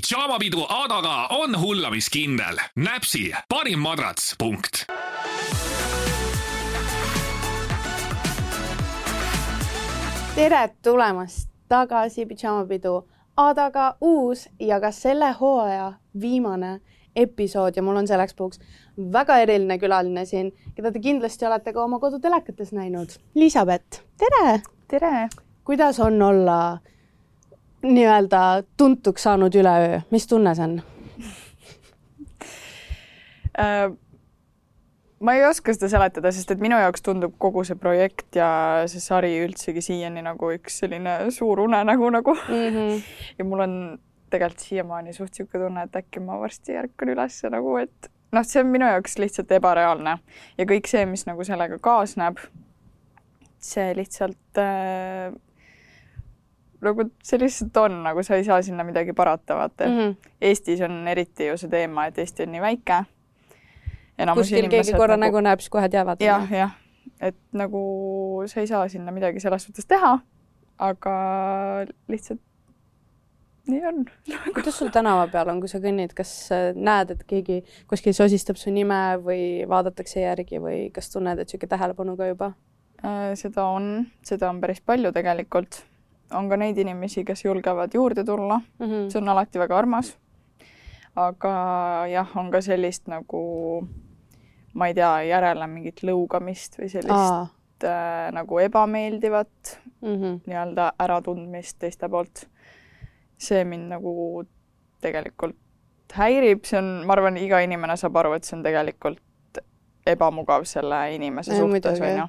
pidžaamapidu Adaga on hullamiskindel. näpsi parim madrats, punkt. tere tulemast tagasi pidžaamapidu Adaga uus ja ka selle hooaja viimane episood ja mul on selleks puhuks väga eriline külaline siin, keda te kindlasti olete ka oma kodutelekates näinud. Liisabet, tere! tere! kuidas on olla nii-öelda tuntuks saanud üleöö, mis tunne see on äh,? ma ei oska seda seletada, sest et minu jaoks tundub kogu see projekt ja see sari üldsegi siiani nagu üks selline suur unenägu nagu mm. -hmm. ja mul on tegelikult siiamaani suht niisugune tunne, et äkki ma varsti ärkan üles nagu, et noh, see on minu jaoks lihtsalt ebareaalne ja kõik see, mis nagu sellega kaasneb, see lihtsalt äh, nagu see lihtsalt on, nagu sa ei saa sinna midagi parata, vaata mm. -hmm. Eestis on eriti ju see teema, et Eesti on nii väike. kuskil keegi korra nagu... nägu näeb, siis kohe teavad. jah, jah, et nagu sa ei saa sinna midagi selles suhtes teha, aga lihtsalt nii on kuidas sul tänava peal on, kui sa kõnnid, kas näed, et keegi kuskil sosistab su nime või vaadatakse järgi või kas tunned, et niisugune tähelepanu ka juba? Äh, seda on, seda on päris palju tegelikult on ka neid inimesi, kes julgevad juurde tulla mm, -hmm. see on alati väga armas. aga jah, on ka sellist nagu ma ei tea, järele mingit lõugamist või sellist äh, nagu ebameeldivat mm -hmm. nii-öelda äratundmist teiste poolt. see mind nagu tegelikult häirib, see on, ma arvan, iga inimene saab aru, et see on tegelikult ebamugav selle inimese ja, suhtes, onju.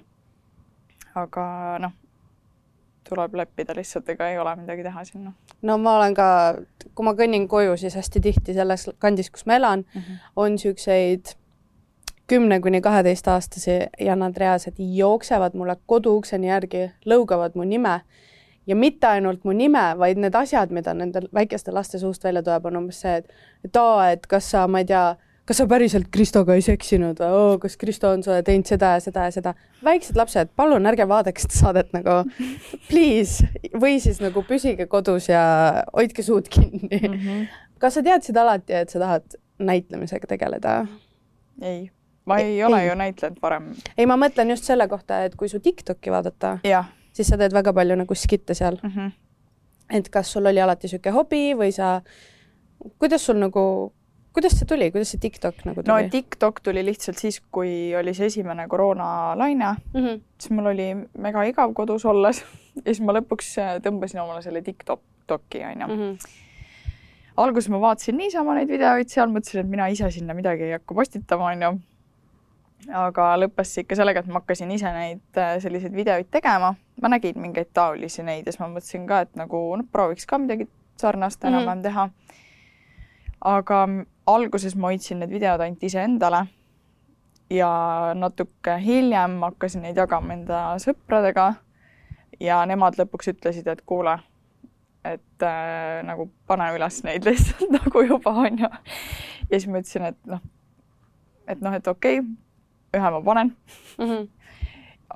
aga noh, tuleb leppida lihtsalt, ega ei ole midagi teha sinna. no ma olen ka, kui ma kõnnin koju, siis hästi tihti selles kandis, kus ma elan mm, -hmm. on niisuguseid kümne kuni kaheteistaastasi ja nad reaalselt jooksevad mulle koduukseni järgi, lõugavad mu nime ja mitte ainult mu nime, vaid need asjad, mida nende väikeste laste suust välja tuleb, on umbes see, et et aa, et kas sa, ma ei tea, kas sa päriselt Kristoga ei seksinud oo, kas Kristo on sulle teinud seda ja seda ja seda. väiksed lapsed, palun ärge vaadake seda saadet nagu please või siis nagu püsige kodus ja hoidke suud kinni mm. -hmm. kas sa teadsid alati, et sa tahad näitlemisega tegeleda? ei, ma ei, ei ole ei. ju näitlenud varem. ei, ma mõtlen just selle kohta, et kui su Tiktoki vaadata, siis sa teed väga palju nagu skitte seal mm. -hmm. et kas sul oli alati niisugune hobi või sa, kuidas sul nagu kuidas see tuli, kuidas see TikTok nagu tuli? no TikTok tuli lihtsalt siis, kui oli see esimene koroonalaine mm, -hmm. siis mul oli mega igav kodus olles ja siis ma lõpuks äh, tõmbasin omale selle TikToki onju mm. -hmm. alguses ma vaatasin niisama neid videoid seal, mõtlesin, et mina ise sinna midagi ei hakka postitama onju. aga lõppes see ikka sellega, et ma hakkasin ise neid äh, selliseid videoid tegema, ma nägin mingeid taolisi neid ja siis ma mõtlesin ka, et nagu noh, prooviks ka midagi sarnast enam-vähem mm -hmm. teha aga alguses ma hoidsin need videod ainult iseendale ja natuke hiljem hakkasin neid jagama enda sõpradega ja nemad lõpuks ütlesid, et kuule, et äh, nagu pane üles neid lihtsalt nagu juba onju. ja siis ma ütlesin, et noh, et noh, et okei okay,, ühe ma panen mm. -hmm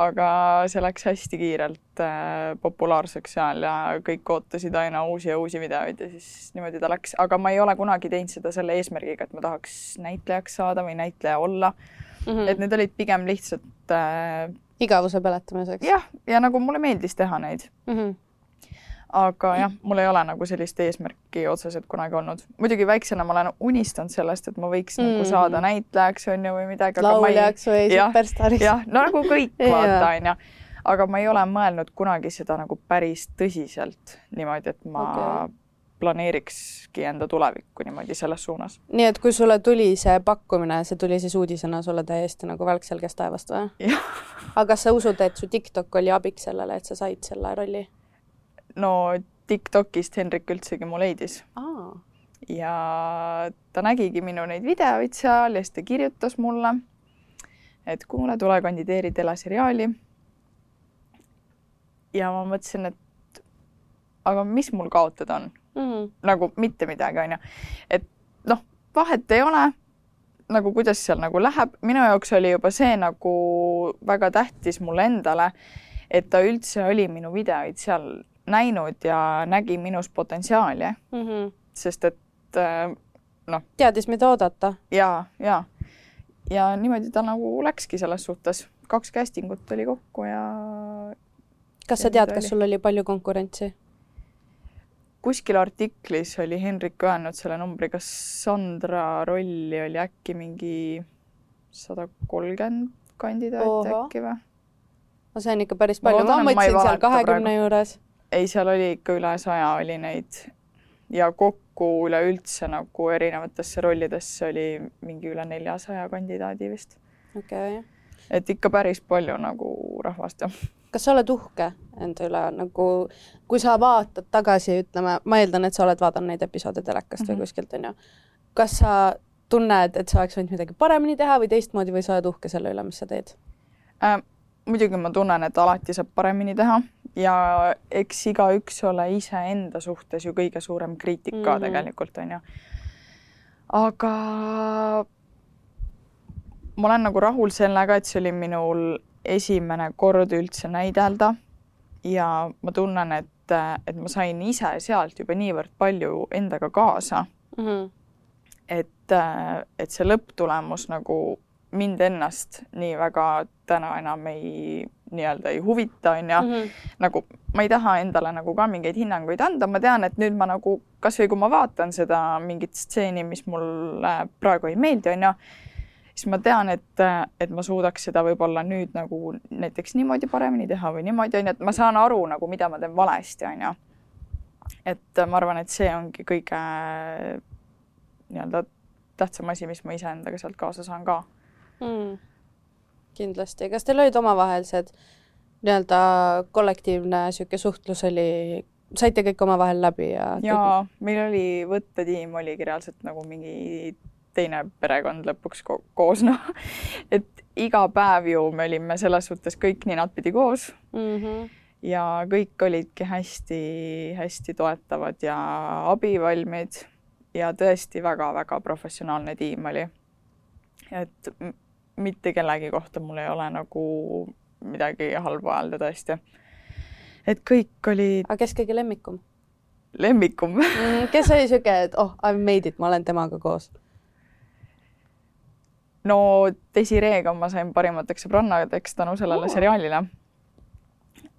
aga see läks hästi kiirelt äh, populaarseks seal ja kõik ootasid aina uusi ja uusi videoid ja siis niimoodi ta läks, aga ma ei ole kunagi teinud seda selle eesmärgiga, et ma tahaks näitlejaks saada või näitleja olla mm. -hmm. et need olid pigem lihtsalt äh, igavuse peletamiseks? jah, ja nagu mulle meeldis teha neid mm. -hmm aga jah, mul ei ole nagu sellist eesmärki otseselt kunagi olnud. muidugi väiksena ma olen unistanud sellest, et ma võiks mm. nagu saada näitlejaks on ju või midagi. lauljaks või superstaariks. jah, no nagu kõik vaata on ju. aga ma ei ole mõelnud kunagi seda nagu päris tõsiselt niimoodi, et ma okay. planeerikski enda tulevikku niimoodi selles suunas. nii et kui sulle tuli see pakkumine, see tuli siis uudisena sulle täiesti nagu välk selgest taevast või? aga kas sa usud, et su TikTok oli abiks sellele, et sa said selle rolli? No Tiktokist Hendrik üldsegi mu leidis ah.. ja ta nägigi minu neid videoid seal ja siis ta kirjutas mulle, et kuule, tule kandideeri teleseriaali. ja ma mõtlesin, et aga mis mul kaotada on mm. -hmm. nagu mitte midagi, onju. et noh, vahet ei ole nagu kuidas seal nagu läheb, minu jaoks oli juba see nagu väga tähtis mulle endale, et ta üldse oli minu videoid seal näinud ja nägi minus potentsiaali mm. -hmm. sest et äh, noh. teadis, mida oodata. ja, ja, ja niimoodi ta nagu läkski selles suhtes, kaks casting ut oli kokku ja. kas sa tead, kas sul oli palju konkurentsi? kuskil artiklis oli Henrik öelnud selle numbri, kas Sandra rolli oli äkki mingi sada kolmkümmend kandidaati äkki või? no see on ikka päris palju, ma mõtlesin seal kahekümne juures. Ei, seal oli ikka üle saja oli neid ja kokku üleüldse nagu erinevatesse rollidesse oli mingi üle neljasaja kandidaadi vist. okei okay. et ikka päris palju nagu rahvast, jah. kas sa oled uhke enda üle, nagu kui sa vaatad tagasi, ütleme, ma eeldan, et sa oled vaadanud neid episoode telekast mm -hmm. või mhm. kuskilt, on ju, kas sa tunned, et sa oleks võinud midagi paremini teha või teistmoodi või sa oled uhke selle üle, mis sa teed äh,? muidugi ma tunnen, et alati saab paremini teha ja eks igaüks ole iseenda suhtes ju kõige suurem kriitik ka mm -hmm. tegelikult on ju. aga ma olen nagu rahul sellega, et see oli minul esimene kord üldse näidelda ja ma tunnen, et, et ma sain ise sealt juba niivõrd palju endaga kaasa mm. -hmm et, et see lõpptulemus nagu mind ennast nii väga täna enam ei nii-öelda ei huvita, onju. -hmm. nagu ma ei taha endale nagu ka mingeid hinnanguid anda, ma tean, et nüüd ma nagu kasvõi kui ma vaatan seda mingit stseeni, mis mulle praegu ei meeldi, onju, siis ma tean, et, et ma suudaks seda võib-olla nüüd nagu näiteks niimoodi paremini teha või niimoodi, onju, et ma saan aru nagu, mida ma teen valesti, onju. et ma arvan, et see ongi kõige nii-öelda tähtsam asi, mis ma iseendaga sealt kaasa saan ka mm.. kindlasti, kas teil olid omavahelised nii-öelda kollektiivne niisugune suhtlus oli, saite kõik omavahel läbi ja? jaa, meil oli võttetiim oligi reaalselt nagu mingi teine perekond lõpuks ko koos, noh. et iga päev ju me olime selles suhtes kõik ninapidi koos mm. -hmm. ja kõik olidki hästi-hästi toetavad ja abivalmid ja tõesti väga-väga professionaalne tiim oli. et mitte kellegi kohta mul ei ole nagu midagi halba öelda tõesti. et kõik olid. aga kes kõige lemmikum? lemmikum mm, kes oli sihuke, et oh, I made it, ma olen temaga koos? no Desireega ma sain parimateks sõbrannadeks tänu sellele oh. seriaalile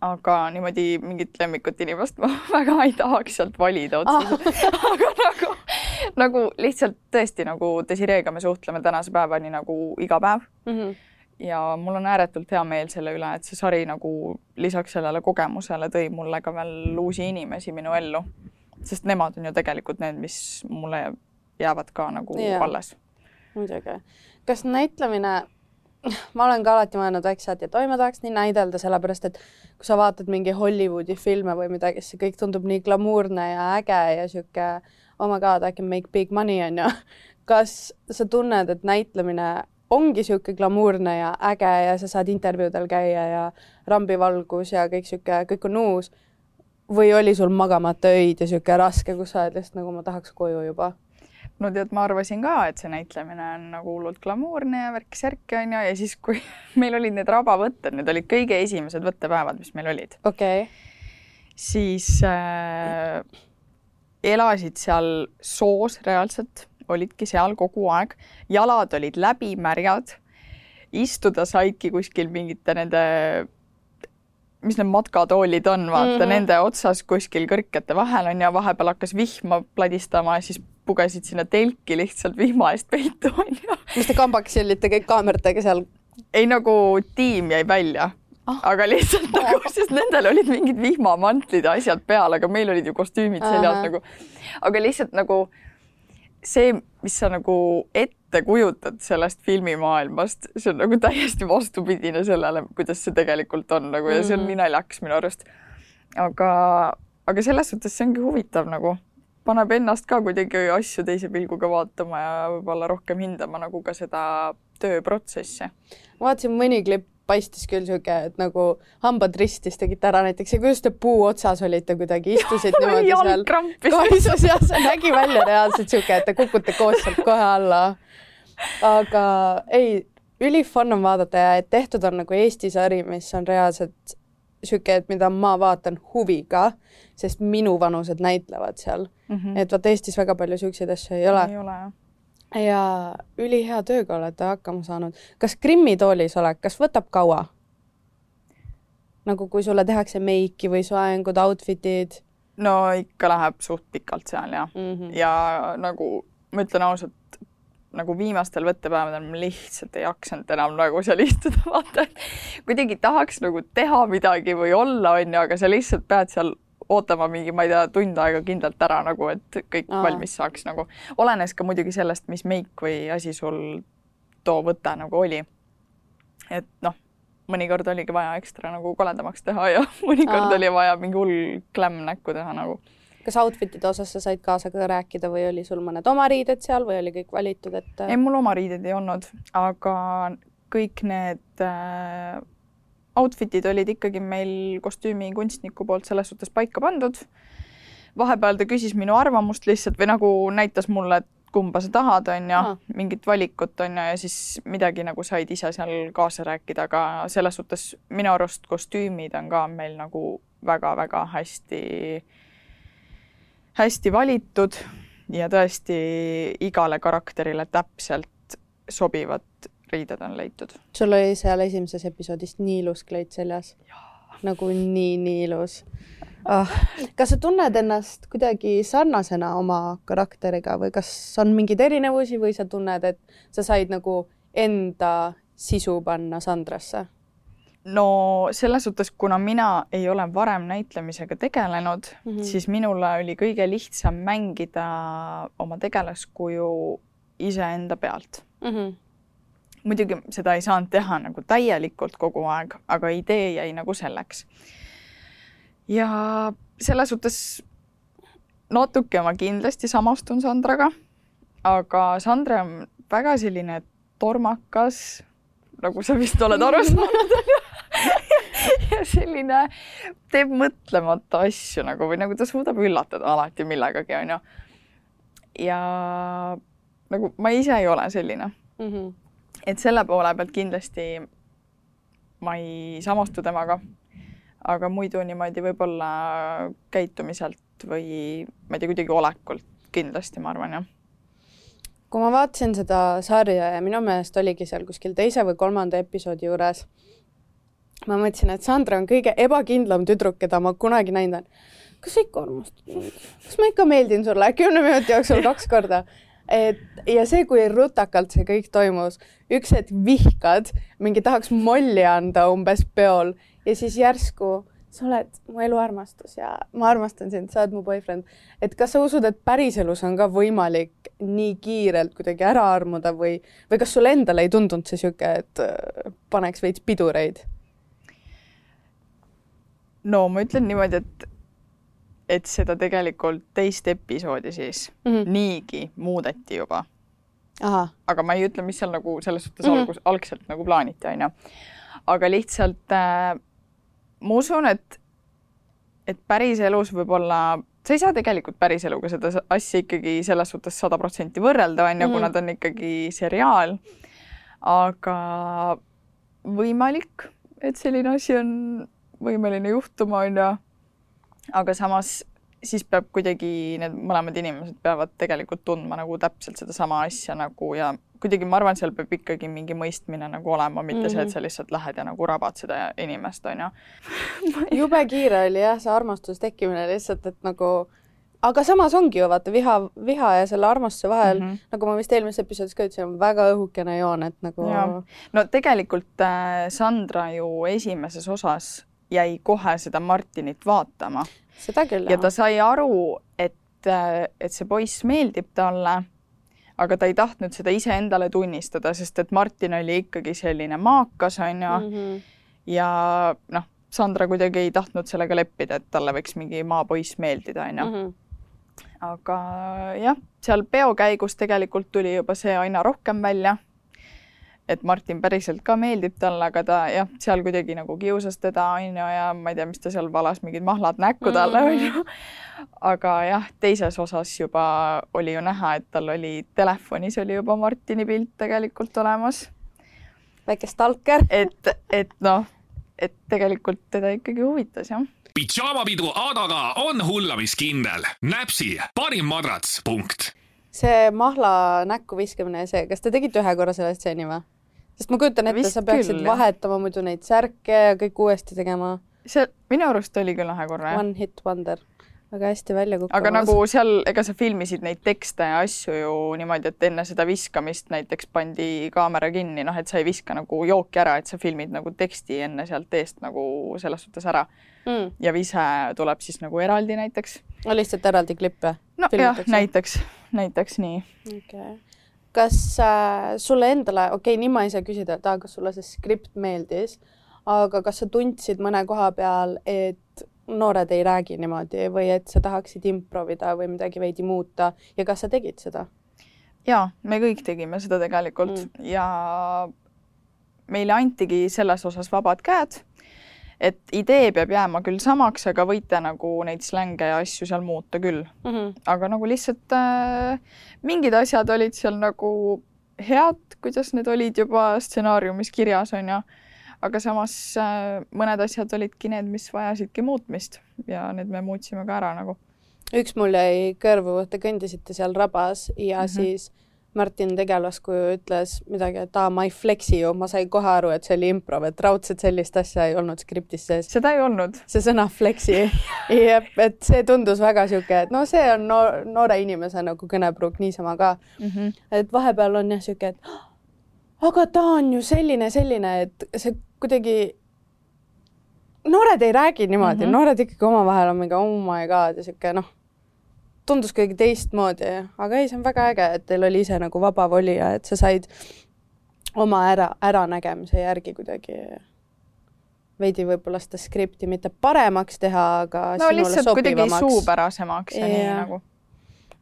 aga niimoodi mingit lemmikut inimest ma väga ei tahaks sealt valida otseselt ah. aga nagu nagu lihtsalt tõesti nagu Desireega me suhtleme tänase päevani nagu iga päev mm. -hmm. ja mul on ääretult hea meel selle üle, et see sari nagu lisaks sellele kogemusele tõi mulle ka veel uusi inimesi minu ellu. sest nemad on ju tegelikult need, mis mulle jäävad ka nagu yeah. alles. muidugi. kas näitlemine ma olen ka alati mõelnud väikse, et oi, ma tahaks nii näidelda, sellepärast et kui sa vaatad mingi Hollywoodi filme või midagi, siis see kõik tundub nii glamuurne ja äge ja sihuke oh my god, I can make big money, on ju. kas sa tunned, et näitlemine ongi niisugune glamuurne ja äge ja sa saad intervjuudel käia ja rambivalgus ja kõik niisugune, kõik on uus, või oli sul magamata öid ja niisugune raske, kus sa oled lihtsalt nagu ma tahaks koju juba? no tead, ma arvasin ka, et see näitlemine on nagu hullult glamuurne ja värk-särk onju ja siis, kui meil olid need rabavõtted, need olid kõige esimesed võttepäevad, mis meil olid. okei okay.. siis äh, elasid seal soos reaalselt, olidki seal kogu aeg, jalad olid läbimärjad, istuda saidki kuskil mingite nende, mis need matkatoolid on, vaata mm -hmm. nende otsas kuskil kõrkete vahel on ja vahepeal hakkas vihma pladistama ja siis pugesid sinna telki lihtsalt vihma eest peitu onju. mis te kambakesi olite kõik kaameratega seal? ei, nagu tiim jäi välja ah. aga lihtsalt oh. nagu, sest nendel olid mingid vihmamantlid ja asjad peal, aga meil olid ju kostüümid seljas nagu. aga lihtsalt nagu see, mis sa nagu ette kujutad sellest filmimaailmast, see on nagu täiesti vastupidine sellele, kuidas see tegelikult on nagu ja see on mm. nii naljakas minu arust. aga, aga selles suhtes see ongi huvitav nagu paneb ennast ka kuidagi asju teise pilguga vaatama ja võib-olla rohkem hindama nagu ka seda tööprotsessi. vaatasin mõni klipp paistis küll sihuke, et nagu hambad ristis tegite ära näiteks ja kuidas te puu otsas olite kuidagi, istusite niimoodi seal kaisus ja see nägi välja reaalselt sihuke, et te kukute koos sealt kohe alla. aga ei, ülifun on vaadata ja et tehtud on nagu Eesti sari, mis on reaalselt sihuke, et mida ma vaatan huviga, sest minuvanused näitlevad seal mm. -hmm. et vot Eestis väga palju siukseid asju ei ole. ei ole jah ja ülihea tööga olete hakkama saanud. kas Krimmi toolis olek, kas võtab kaua? nagu kui sulle tehakse meiki või soengud, outfit'id? no ikka läheb suht pikalt seal ja mm, -hmm. ja nagu ma ütlen ausalt, nagu viimastel võttepäevadel ma lihtsalt ei jaksanud enam nagu seal istuda, vaata, et kuidagi tahaks nagu teha midagi või olla, onju, aga sa lihtsalt pead seal ootama mingi, ma ei tea, tund aega kindlalt ära nagu, et kõik Aa. valmis saaks nagu. olenes ka muidugi sellest, mis meik või asi sul too võte nagu oli. et noh, mõnikord oligi vaja ekstra nagu koledamaks teha ja mõnikord Aa. oli vaja mingi hull klämm näkku teha nagu. kas outfit'ide osas sa said kaasa ka rääkida või oli sul mõned oma riided seal või oli kõik valitud, et? ei, mul oma riideid ei olnud, aga kõik need äh, outfit'id olid ikkagi meil kostüümikunstniku poolt selles suhtes paika pandud. vahepeal ta küsis minu arvamust lihtsalt või nagu näitas mulle, et kumba sa tahad, on ju, mingit valikut, on ju, ja siis midagi nagu said ise seal kaasa rääkida, aga selles suhtes minu arust kostüümid on ka meil nagu väga-väga hästi, hästi valitud ja tõesti igale karakterile täpselt sobivad riided on leitud. sul oli seal esimeses episoodis nii ilus kleit seljas. nagu nii, nii ilus ah,. kas sa tunned ennast kuidagi sarnasena oma karakteriga või kas on mingeid erinevusi või sa tunned, et sa said nagu enda sisu panna Sandrasse? no selles suhtes, kuna mina ei ole varem näitlemisega tegelenud mm, -hmm. siis minule oli kõige lihtsam mängida oma tegelaskuju iseenda pealt mm. -hmm muidugi seda ei saanud teha nagu täielikult kogu aeg, aga idee jäi nagu selleks. ja selles suhtes natuke ma kindlasti samastun Sandraga, aga Sandra on väga selline tormakas, nagu sa vist oled aru saanud ja selline teeb mõtlemata asju nagu või nagu ta suudab üllatada alati millegagi, onju. ja nagu ma ise ei ole selline mm. -hmm et selle poole pealt kindlasti ma ei samastu temaga. aga muidu niimoodi võib-olla käitumiselt või ma ei tea, kuidagi olekult kindlasti, ma arvan, jah kui ma vaatasin seda sarja ja minu meelest oligi seal kuskil teise või kolmanda episoodi juures, ma mõtlesin, et Sandra on kõige ebakindlam tüdruk, keda ma kunagi näinud olen. kas sa ikka armastad mind? kas ma ikka meeldin sulle kümne minuti jooksul kaks korda? Et ja see, kui rutakalt see kõik toimus, üks hetk vihkad, mingi tahaks molli anda umbes peol ja siis järsku sa oled mu eluarmastus ja ma armastan sind, sa oled mu boyfriend. et kas sa usud, et päriselus on ka võimalik nii kiirelt kuidagi ära armuda või, või kas sulle endale ei tundunud see niisugune, et äh, paneks veits pidureid? no ma ütlen niimoodi, et et seda tegelikult teist episoodi siis mm -hmm. niigi muudeti juba. aga ma ei ütle, mis seal nagu selles suhtes mm -hmm. algus, algselt nagu plaaniti, onju. aga lihtsalt äh, ma usun, et, et päriselus võib-olla, sa ei saa tegelikult päriseluga seda asja ikkagi selles suhtes sada protsenti võrrelda, onju, kuna mhm. ta on ikkagi seriaal. aga võimalik, et selline asi on võimeline juhtuma, onju aga samas siis peab kuidagi need mõlemad inimesed peavad tegelikult tundma nagu täpselt sedasama asja nagu ja kuidagi ma arvan, seal peab ikkagi mingi mõistmine nagu olema, mitte mm -hmm. see, et sa mhm. lihtsalt lähed ja nagu rabad seda inimest, onju. jube kiire oli jah, see armastuse tekkimine lihtsalt, et nagu aga samas ongi ju vaata viha, viha ja selle armastuse vahel mm, -hmm. nagu ma vist eelmises episoodis ka ütlesin, on väga õhukene joon, et nagu. no tegelikult äh, Sandra ju esimeses osas jäi kohe seda Martinit vaatama. seda küll. ja ta sai aru, et, et see poiss meeldib talle, aga ta ei tahtnud seda iseendale tunnistada, sest et Martin oli ikkagi selline maakas, onju mm. -hmm. ja noh, Sandra kuidagi ei tahtnud sellega leppida, et talle võiks mingi maapoiss meeldida, onju. -hmm aga jah, seal peo käigus tegelikult tuli juba see aina rohkem välja et Martin päriselt ka meeldib talle, aga ta jah, seal kuidagi nagu kiusas teda, onju, ja ma ei tea, mis ta seal valas mingid mahlad näkku talle, mhm. onju. aga jah, teises osas juba oli ju näha, et tal oli telefonis oli juba Martini pilt tegelikult olemas. väike stalker. et, et noh, et tegelikult teda ikkagi huvitas jah. pidžaamapidu Adaga on hullamiskindel. näpsi parim madrats, punkt. see mahla näkku viskamine see, kas te tegite ühe korra selle stseeni või? Sest ma kujutan ette, sa peaksid küll, vahetama muidu neid särke ja kõik uuesti tegema. see minu arust oli küll ühe korra. One hit wonder väga hästi välja kukkumas. aga nagu seal, ega sa filmisid neid tekste ja asju ju niimoodi, et enne seda viskamist näiteks pandi kaamera kinni, noh, et sa ei viska nagu jooki ära, et sa filmid nagu teksti enne sealt eest nagu selles suhtes ära mm.. ja vise tuleb siis nagu eraldi näiteks. no lihtsalt eraldi klipp või? nojah, näiteks, näiteks nii. okei okay. Kas äh, sulle endale, okei okay,, nii ma ei saa küsida, et kas sulle see skript meeldis, aga kas sa tundsid mõne koha peal, et noored ei räägi niimoodi või et sa tahaksid improvida või midagi veidi muuta ja kas sa tegid seda? jaa, me kõik tegime seda tegelikult mm. ja meile antigi selles osas vabad käed, et idee peab jääma küll samaks, aga võite nagu neid slänge ja asju seal muuta küll mm. -hmm. aga nagu lihtsalt äh, mingid asjad olid seal nagu head, kuidas need olid juba stsenaariumis kirjas, on ju aga samas äh, mõned asjad olidki need, mis vajasidki muutmist ja need me muutsime ka ära nagu. üks mul jäi kõrvu, te kõndisite seal rabas ja mm -hmm. siis Martin tegelaskuju ütles midagi, et aa, ma ei flexi ju, ma sain kohe aru, et see oli improv, et raudselt sellist asja ei olnud skriptis sees. seda ei olnud. see sõna flexi jep, et see tundus väga sihuke, et no see on noor, noore inimese nagu kõnepruuk niisama ka mm. -hmm. et vahepeal on jah sihuke, et aga ta on ju selline, selline, et see kuidagi, noored ei räägi niimoodi mm, -hmm. noored ikkagi omavahel on mingi oh my god ja sihuke noh, tundus kuidagi teistmoodi, aga ei, see on väga äge, et teil oli ise nagu vaba voli ja et sa said oma ära, äranägemise järgi kuidagi veidi võib-olla seda skripti mitte paremaks teha, aga no lihtsalt kuidagi suupärasemaks ja, ja nii nagu.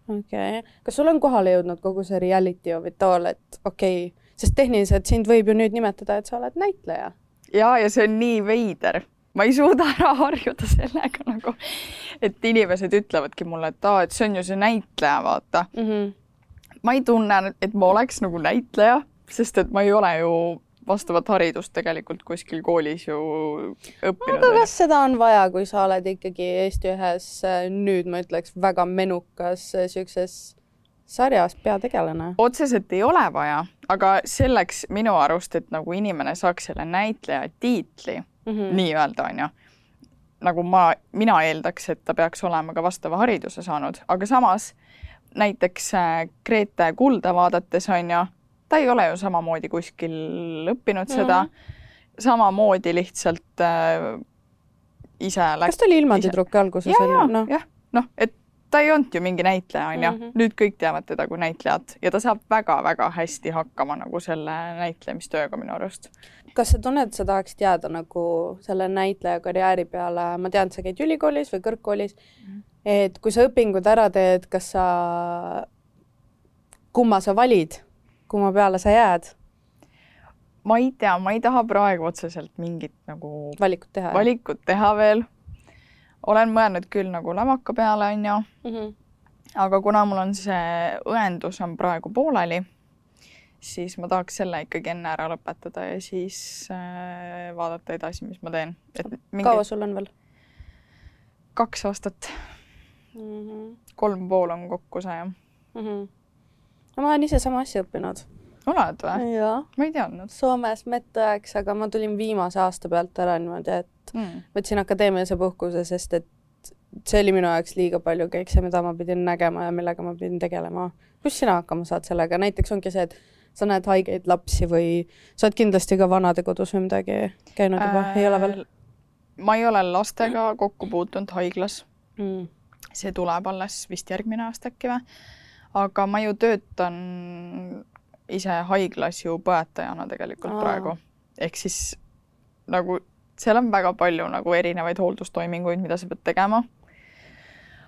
okei okay., kas sul on kohale jõudnud kogu see reality of it all, et okei okay,, sest tehniliselt sind võib ju nüüd nimetada, et sa oled näitleja ja, ja see on nii veider, ma ei suuda ära harjuda sellega nagu, et inimesed ütlevadki mulle, et aa, et see on ju see näitleja, vaata mm. -hmm. ma ei tunne, et ma oleks nagu näitleja, sest et ma ei ole ju vastavat haridust tegelikult kuskil koolis ju õppinud. aga kas seda on vaja, kui sa oled ikkagi Eesti ühes nüüd ma ütleks väga menukas niisuguses sarjas peategelane? otseselt ei ole vaja, aga selleks minu arust, et nagu inimene saaks selle näitleja tiitli mm -hmm. nii-öelda onju, nagu ma, mina eeldaks, et ta peaks olema ka vastava hariduse saanud, aga samas näiteks äh, Grete Kulda vaadates onju, ta ei ole ju samamoodi kuskil õppinud mm -hmm. seda, samamoodi lihtsalt äh, ise läks. kas ta oli ilma tüdruku alguses? jah, jah, noh, noh, et ta ei olnud ju mingi näitleja, onju mm. -hmm. nüüd kõik teavad teda kui näitlejat ja ta saab väga-väga hästi hakkama nagu selle näitlemistööga minu arust. kas sa tunned, et sa tahaksid jääda nagu selle näitleja karjääri peale, ma tean, et sa käid ülikoolis või kõrgkoolis mm, -hmm. et kui sa õpingud ära teed, kas sa, kumma sa valid, kumma peale sa jääd? ma ei tea, ma ei taha praegu otseselt mingit nagu valikut teha, valikut teha veel olen mõelnud küll nagu lavaka peale, on ju mm. -hmm. aga kuna mul on see õendus on praegu pooleli, siis ma tahaks selle ikkagi enne ära lõpetada ja siis äh, vaadata edasi, mis ma teen. Mingi... kaua sul on veel? kaks aastat mm. -hmm. kolm pool on kokku see, jah mm. -hmm. no ma olen ise sama asja õppinud oled või? ma ei teadnud. Soomes medõeks, aga ma tulin viimase aasta pealt ära niimoodi, et mm. võtsin akadeemilise puhkuse, sest et see oli minu jaoks liiga palju kõik see, mida ma pidin nägema ja millega ma pidin tegelema. kus sina hakkama saad sellega, näiteks ongi see, et sa näed haigeid lapsi või sa oled kindlasti ka vanadekodus või midagi käinud juba äh,, ei ole veel? Äh, ma ei ole lastega kokku puutunud haiglas mm.. see tuleb alles vist järgmine aasta äkki või? aga ma ju töötan ise haiglas ju põetajana tegelikult Aa. praegu. ehk siis nagu seal on väga palju nagu erinevaid hooldustoiminguid, mida sa pead tegema.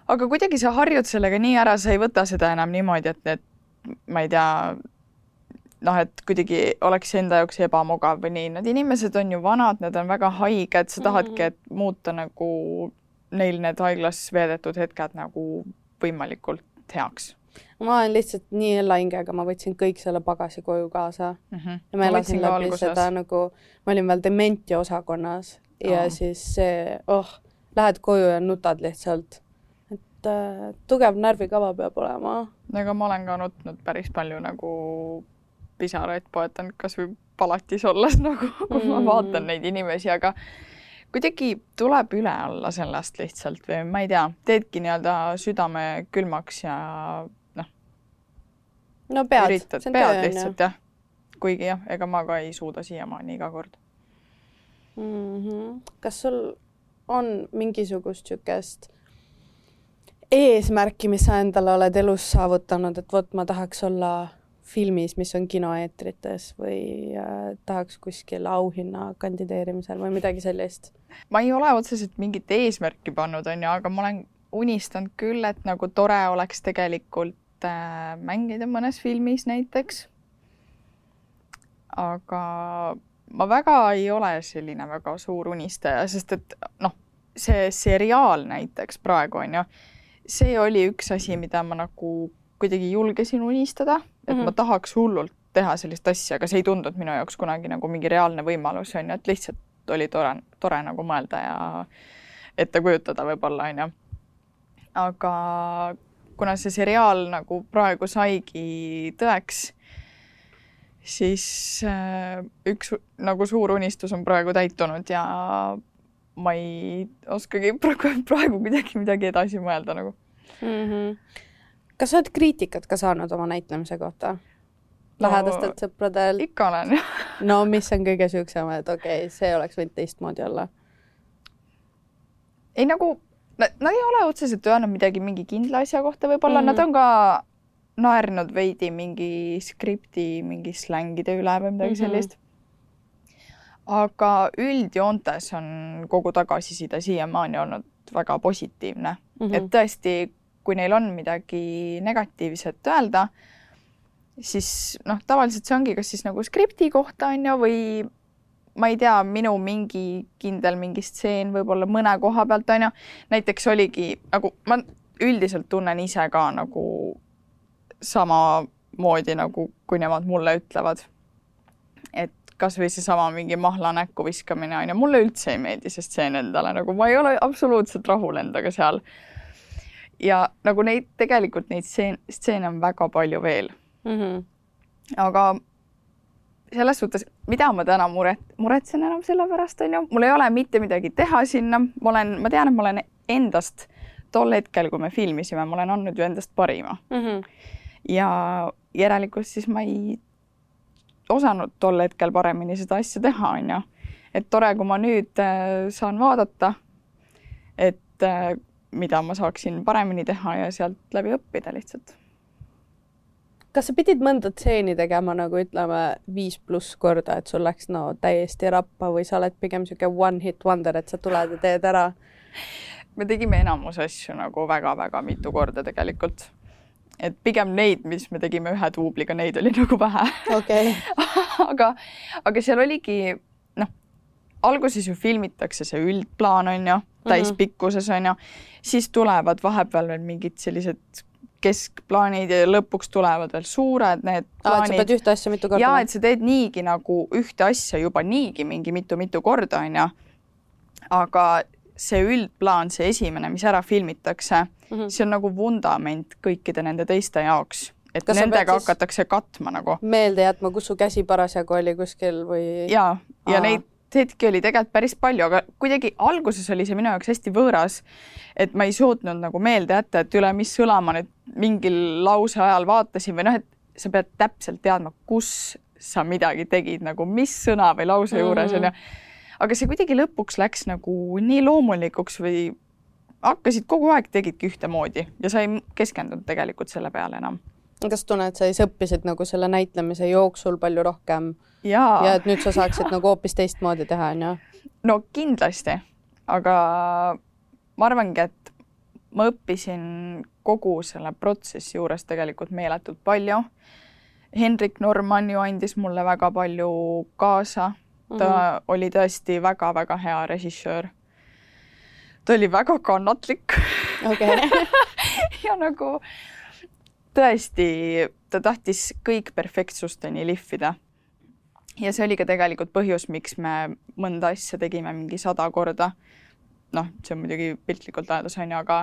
aga kuidagi sa harjud sellega nii ära, sa ei võta seda enam niimoodi, et, et ma ei tea, noh, et kuidagi oleks enda jaoks ebamugav või nii, need inimesed on ju vanad, nad on väga haiged, sa tahadki, et muuta nagu neil need haiglas veedetud hetked nagu võimalikult heaks. Ma olen lihtsalt nii ellahingega, ma võtsin kõik selle pagasi koju kaasa mm. -hmm. ja ma elasin läbi alguses. seda nagu, ma olin veel dementia osakonnas ja oh. siis see, oh, lähed koju ja nutad lihtsalt. et äh, tugev närvikava peab olema. no ega ma olen ka nutnud päris palju nagu pisaraid poetanud kasvõi palatis olles nagu, kui mm. ma vaatan neid inimesi, aga kuidagi tuleb üle olla sellest lihtsalt või ma ei tea, teedki nii-öelda südame külmaks ja. No pead, üritad, pead lihtsalt jah. kuigi jah, ega ma ka ei suuda siiamaani iga kord mm. -hmm. kas sul on mingisugust niisugust eesmärki, mis sa endale oled elus saavutanud, et vot ma tahaks olla filmis, mis on kinoeetrites või äh, tahaks kuskil auhinna kandideerimisel või midagi sellist? ma ei ole otseselt mingit eesmärki pannud, on ju, aga ma olen unistanud küll, et nagu tore oleks tegelikult mängida mõnes filmis näiteks. aga ma väga ei ole selline väga suur unistaja, sest et noh, see seriaal näiteks praegu on ju, see oli üks asi, mida ma nagu kuidagi julgesin unistada et mm -hmm. ma tahaks hullult teha sellist asja, aga see ei tundunud minu jaoks kunagi nagu mingi reaalne võimalus, on ju, et lihtsalt oli tore, tore nagu mõelda ja ette kujutada võib-olla, on ju. aga kuna see seriaal nagu praegu saigi tõeks, siis äh, üks nagu suur unistus on praegu täitunud ja ma ei oskagi praegu, praegu kuidagi midagi edasi mõelda nagu mm. -hmm kas sa oled kriitikat ka saanud oma näitlemise kohta? lähedastelt no, sõpradelt? ikka olen no mis on kõige siuksem, et okei okay,, see oleks võinud teistmoodi olla? ei nagu, nad ei ole otseselt öelnud midagi mingi kindla asja kohta, võib-olla mm nad on ka naernud veidi mingi skripti mingi slängide üle või midagi mm -hmm. sellist. aga üldjoontes on kogu tagasiside siiamaani olnud väga positiivne mm, -hmm. et tõesti kui neil on midagi negatiivset öelda, siis noh, tavaliselt see ongi kas siis nagu skripti kohta on ju, või ma ei tea, minu mingi kindel mingi stseen võib-olla mõne koha pealt on ju. näiteks oligi nagu ma üldiselt tunnen ise ka nagu samamoodi nagu, kui nemad mulle ütlevad. et kasvõi seesama mingi mahla näkku viskamine on ju, mulle üldse ei meeldi see stseen endale, nagu ma ei ole absoluutselt rahul endaga seal ja nagu neid, tegelikult neid stseen, stseene on väga palju veel mm. -hmm. aga selles suhtes, mida ma täna muret, muretsen enam selle pärast, on ju, mul ei ole mitte midagi teha sinna, ma olen, ma tean, et ma olen endast tol hetkel, kui me filmisime, ma olen andnud ju endast parima mm. -hmm. ja järelikult siis ma ei osanud tol hetkel paremini seda asja teha, on ju. et tore, kui ma nüüd äh, saan vaadata, et äh, mida ma saaksin paremini teha ja sealt läbi õppida lihtsalt. Kas sa pidid mõnda stseeni tegema nagu ütleme viis pluss korda, et sul läks no täiesti rappa või sa oled pigem niisugune one hit wonder, et sa tuled ja teed ära? me tegime enamus asju nagu väga-väga mitu korda tegelikult et pigem neid, mis me tegime ühe duubliga, neid oli nagu vähe okay. aga, aga seal oligi noh, alguses ju filmitakse see üldplaan on ju, täispikkuses on ju, siis tulevad vahepeal veel mingid sellised keskplaanid ja lõpuks tulevad veel suured need plaanid. sa pead ühte asja mitu korda. ja et sa teed niigi nagu ühte asja juba niigi mingi mitu-mitu korda onju. aga see üldplaan, see esimene, mis ära filmitakse mm, -hmm. see on nagu vundament kõikide nende teiste jaoks et Kas nendega hakatakse katma nagu. meelde jätma, kus su käsi parasjagu oli kuskil või? ja, ja Aa. neid hetki oli tegelikult päris palju, aga kuidagi alguses oli see minu jaoks hästi võõras, et ma ei suutnud nagu meelde jätta, et üle mis sõla ma nüüd mingil lause ajal vaatasin või noh, et sa pead täpselt teadma, kus sa midagi tegid nagu mis sõna või lause juures onju mm -hmm.. aga see kuidagi lõpuks läks nagu nii loomulikuks või hakkasid kogu aeg tegidki ühtemoodi ja sa ei keskendunud tegelikult selle peale enam. kas tunned, sa siis õppisid nagu selle näitlemise jooksul palju rohkem ja, ja et nüüd sa saaksid nagu hoopis teistmoodi teha, onju? no kindlasti, aga ma arvangi, et ma õppisin kogu selle protsessi juures tegelikult meeletult palju. Hendrik Norman ju andis mulle väga palju kaasa. ta mm -hmm. oli tõesti väga-väga hea režissöör. ta oli väga kannatlik okay. ja nagu tõesti, ta tahtis kõik perfektsusteni lihvida. Ja see oli ka tegelikult põhjus, miks me mõnda asja tegime mingi sada korda. noh, see on muidugi piltlikult öeldes on ju, aga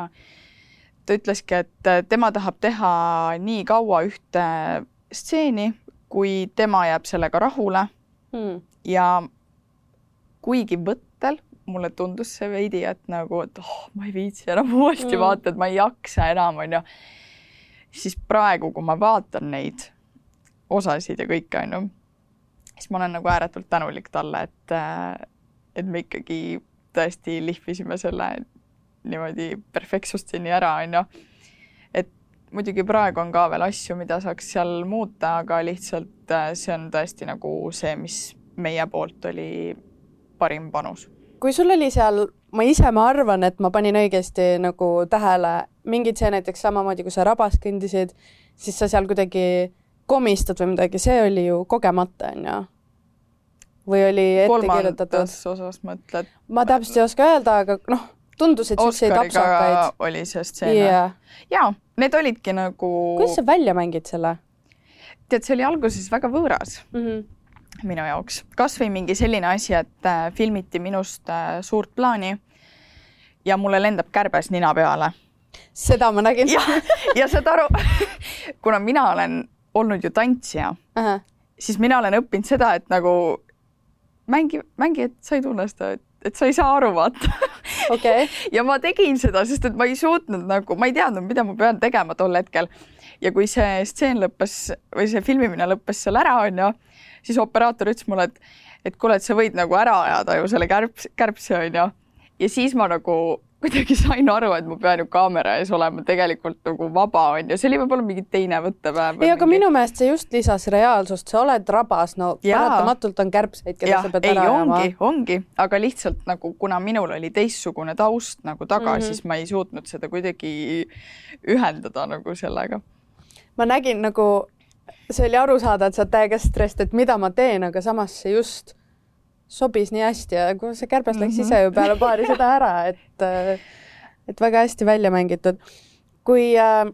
ta ütleski, et tema tahab teha nii kaua ühte stseeni, kui tema jääb sellega rahule hmm. ja kuigi võttel mulle tundus see veidi, et nagu, et oh, ma ei viitsi enam uuesti mm. vaadata, et ma ei jaksa enam, onju. siis praegu, kui ma vaatan neid osasid ja kõike, onju, siis ma olen nagu ääretult tänulik talle, et, et me ikkagi tõesti lihvisime selle niimoodi perfektsusteni ära, onju. et muidugi praegu on ka veel asju, mida saaks seal muuta, aga lihtsalt see on tõesti nagu see, mis meie poolt oli parim panus. kui sul oli seal, ma ise, ma arvan, et ma panin õigesti nagu tähele mingid see näiteks samamoodi, kui sa rabas kõndisid, siis sa seal kuidagi komistad või midagi, see oli ju kogemata, on ju? või oli ette kirjutatud? osas mõtled? ma täpselt ei oska öelda, aga noh, tundus, et siukseid apsakaid. oli see stseen yeah.? jaa, need olidki nagu. kuidas sa välja mängid selle? tead, see oli alguses väga võõras mm. -hmm minu jaoks. kas või mingi selline asi, et äh, filmiti minust äh, suurt plaani ja mulle lendab kärbes nina peale. seda ma nägin. ja saad aru, kuna mina olen olnud ju tantsija uh, -huh. siis mina olen õppinud seda, et nagu mängi, mängi, et sa ei tunne seda, et, et sa ei saa aru, vaata okay. ja ma tegin seda, sest et ma ei suutnud nagu, ma ei teadnud, mida ma pean tegema tol hetkel. ja kui see stseen lõppes või see filmimine lõppes seal ära, onju siis operaator ütles mulle, et, et kuule, et sa võid nagu ära ajada ju selle kärps, kärbse onju. ja siis ma nagu kuidagi sain aru, et ma pean ju kaamera ees olema tegelikult nagu vaba onju, see oli võib-olla mingi teine võttepäev. ei, aga mingi... minu meelest see just lisas reaalsust, sa oled rabas, no Jaa. paratamatult on kärbseid, keda sa pead ära ajama. ongi, ongi, aga lihtsalt nagu kuna minul oli teistsugune taust nagu taga mm, -hmm. siis ma ei suutnud seda kuidagi ühendada nagu sellega. ma nägin nagu see oli aru saada, et sa oled täiega stress, et mida ma teen, aga samas see just sobis nii hästi ja kui see kärbes läks mm -hmm. ise ju peale paari seda ära, et et väga hästi välja mängitud. kui äh,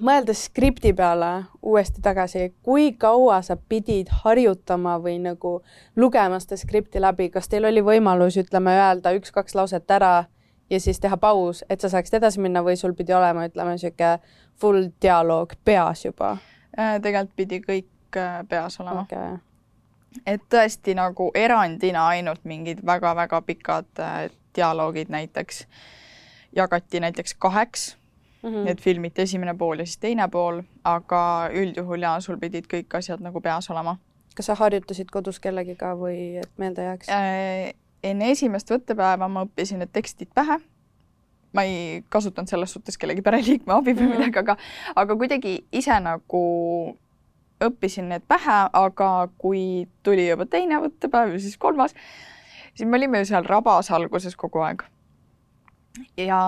mõeldes skripti peale uuesti tagasi, kui kaua sa pidid harjutama või nagu lugema seda skripti läbi, kas teil oli võimalus, ütleme, öelda üks-kaks lauset ära ja siis teha paus, et sa saaksid edasi minna või sul pidi olema, ütleme, niisugune full dialoog peas juba? Äh, tegelikult pidi kõik äh, peas olema okay.. Et tõesti nagu erandina ainult mingid väga-väga pikad äh, dialoogid näiteks jagati näiteks kaheks mm. -hmm. et filmiti esimene pool ja siis teine pool, aga üldjuhul ja sul pidid kõik asjad nagu peas olema. kas sa harjutasid kodus kellegiga või et meelde jääks äh,? enne esimest võttepäeva ma õppisin need tekstid pähe ma ei kasutanud selles suhtes kellegi pereliikme abi või mhm. midagi, aga, aga kuidagi ise nagu õppisin need pähe, aga kui tuli juba teine võttepäev ja siis kolmas, siis me olime ju seal rabas alguses kogu aeg. ja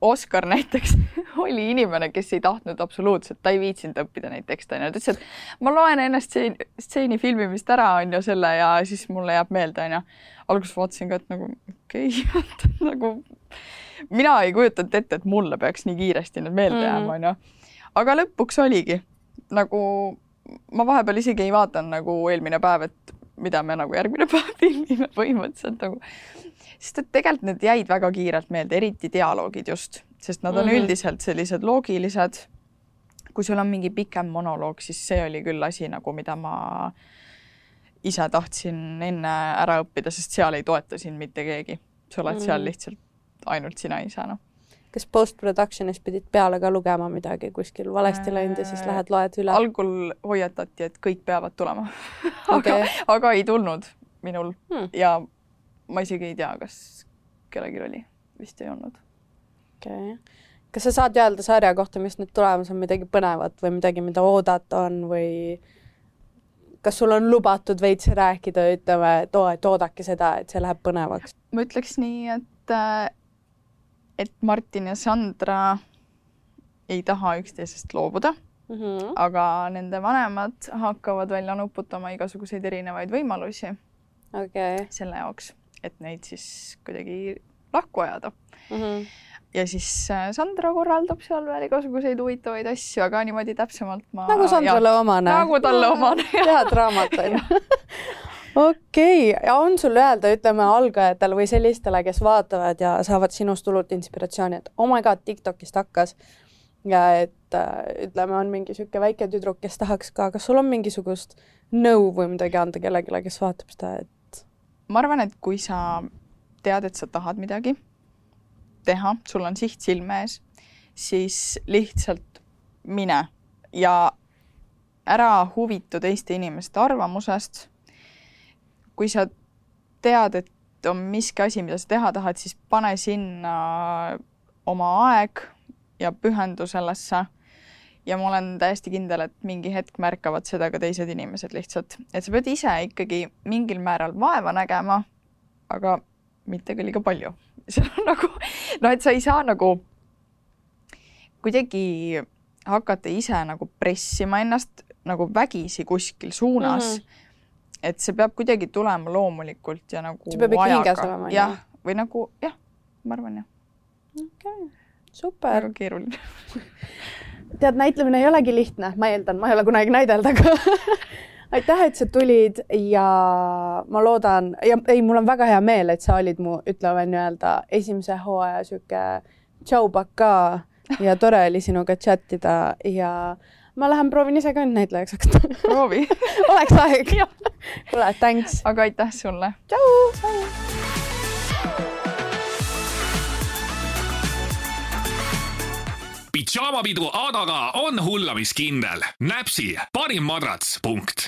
Oskar näiteks oli inimene, kes ei tahtnud absoluutselt, ta ei viitsinud õppida neid tekste, onju. ta ütles, et ma loen ennast stseeni, stseeni filmimist ära, onju, selle ja siis mulle jääb meelde, onju. alguses vaatasin ka, et nagu okei okay, nagu mina ei kujutanud ette, et mulle peaks nii kiiresti need meelde mm. jääma, onju. aga lõpuks oligi nagu ma vahepeal isegi ei vaadanud nagu eelmine päev, et mida me nagu järgmine päev filmime põhimõtteliselt nagu, sest et tegelikult need jäid väga kiirelt meelde, eriti dialoogid just, sest nad on mm -hmm. üldiselt sellised loogilised. kui sul on mingi pikem monoloog, siis see oli küll asi nagu, mida ma ise tahtsin enne ära õppida, sest seal ei toeta sind mitte keegi. sa oled mm -hmm. seal lihtsalt ainult sina ise, noh. Kas post-production'is pidid peale ka lugema midagi kuskil valesti läinud ja siis äh, lähed loed üle? algul hoiatati, et kõik peavad tulema aga okay., aga ei tulnud minul hmm. ja ma isegi ei tea, kas kellelgi oli, vist ei olnud. okei okay. kas sa saad öelda sarja kohta, mis nüüd tulemas on, midagi põnevat või midagi, mida oodata on või kas sul on lubatud veits rääkida, ütleme, et oo, et oodake seda, et see läheb põnevaks? ma ütleks nii, et äh, et Martin ja Sandra ei taha üksteisest loobuda mm, -hmm. aga nende vanemad hakkavad välja nuputama igasuguseid erinevaid võimalusi okay. selle jaoks, et neid siis kuidagi lahku ajada mm. -hmm. ja siis äh, Sandra korraldab seal veel igasuguseid huvitavaid asju, aga niimoodi täpsemalt ma. nagu Sandrale omane. nagu talle omane. head raamat on ju. Okei okay., on sul öelda, ütleme algajatele või sellistele, kes vaatavad ja saavad sinust hullult inspiratsiooni, et oh my god, Tiktokist hakkas ja et äh, ütleme, on mingi niisugune väike tüdruk, kes tahaks ka, kas sul on mingisugust nõu või midagi anda kellelegi, kes vaatab seda, et? ma arvan, et kui sa tead, et sa tahad midagi teha, sul on siht silme ees, siis lihtsalt mine ja ära huvitu teiste inimeste arvamusest. Kui sa tead, et on miski asi, mida sa teha tahad, siis pane sinna oma aeg ja pühendu sellesse. ja ma olen täiesti kindel, et mingi hetk märkavad seda ka teised inimesed lihtsalt, et sa pead ise ikkagi mingil määral vaeva nägema, aga mitte ka liiga palju see on nagu noh, et sa ei saa nagu kuidagi hakata ise nagu pressima ennast nagu vägisi kuskil suunas mm. -hmm. Et see peab kuidagi tulema loomulikult ja nagu see peab ikka hinges olema. jah, või nagu jah, ma arvan jah. okei okay., super. väga keeruline tead, näitlemine ei olegi lihtne, ma eeldan, ma ei ole kunagi näidelnud, aga aitäh, et sa tulid ja ma loodan ja ei, mul on väga hea meel, et sa olid mu, ütleme nii-öelda esimese hooaja sihuke tšau-baka ja tore oli sinuga chat ida ja ma lähen proovin ise ka nüüd näitlejaks hakata. proovi oleks aeg. kuule, thanks. aga aitäh sulle. tšau. pidžaamapidu Adaga on hullamiskindel. näpsi parim madrats, punkt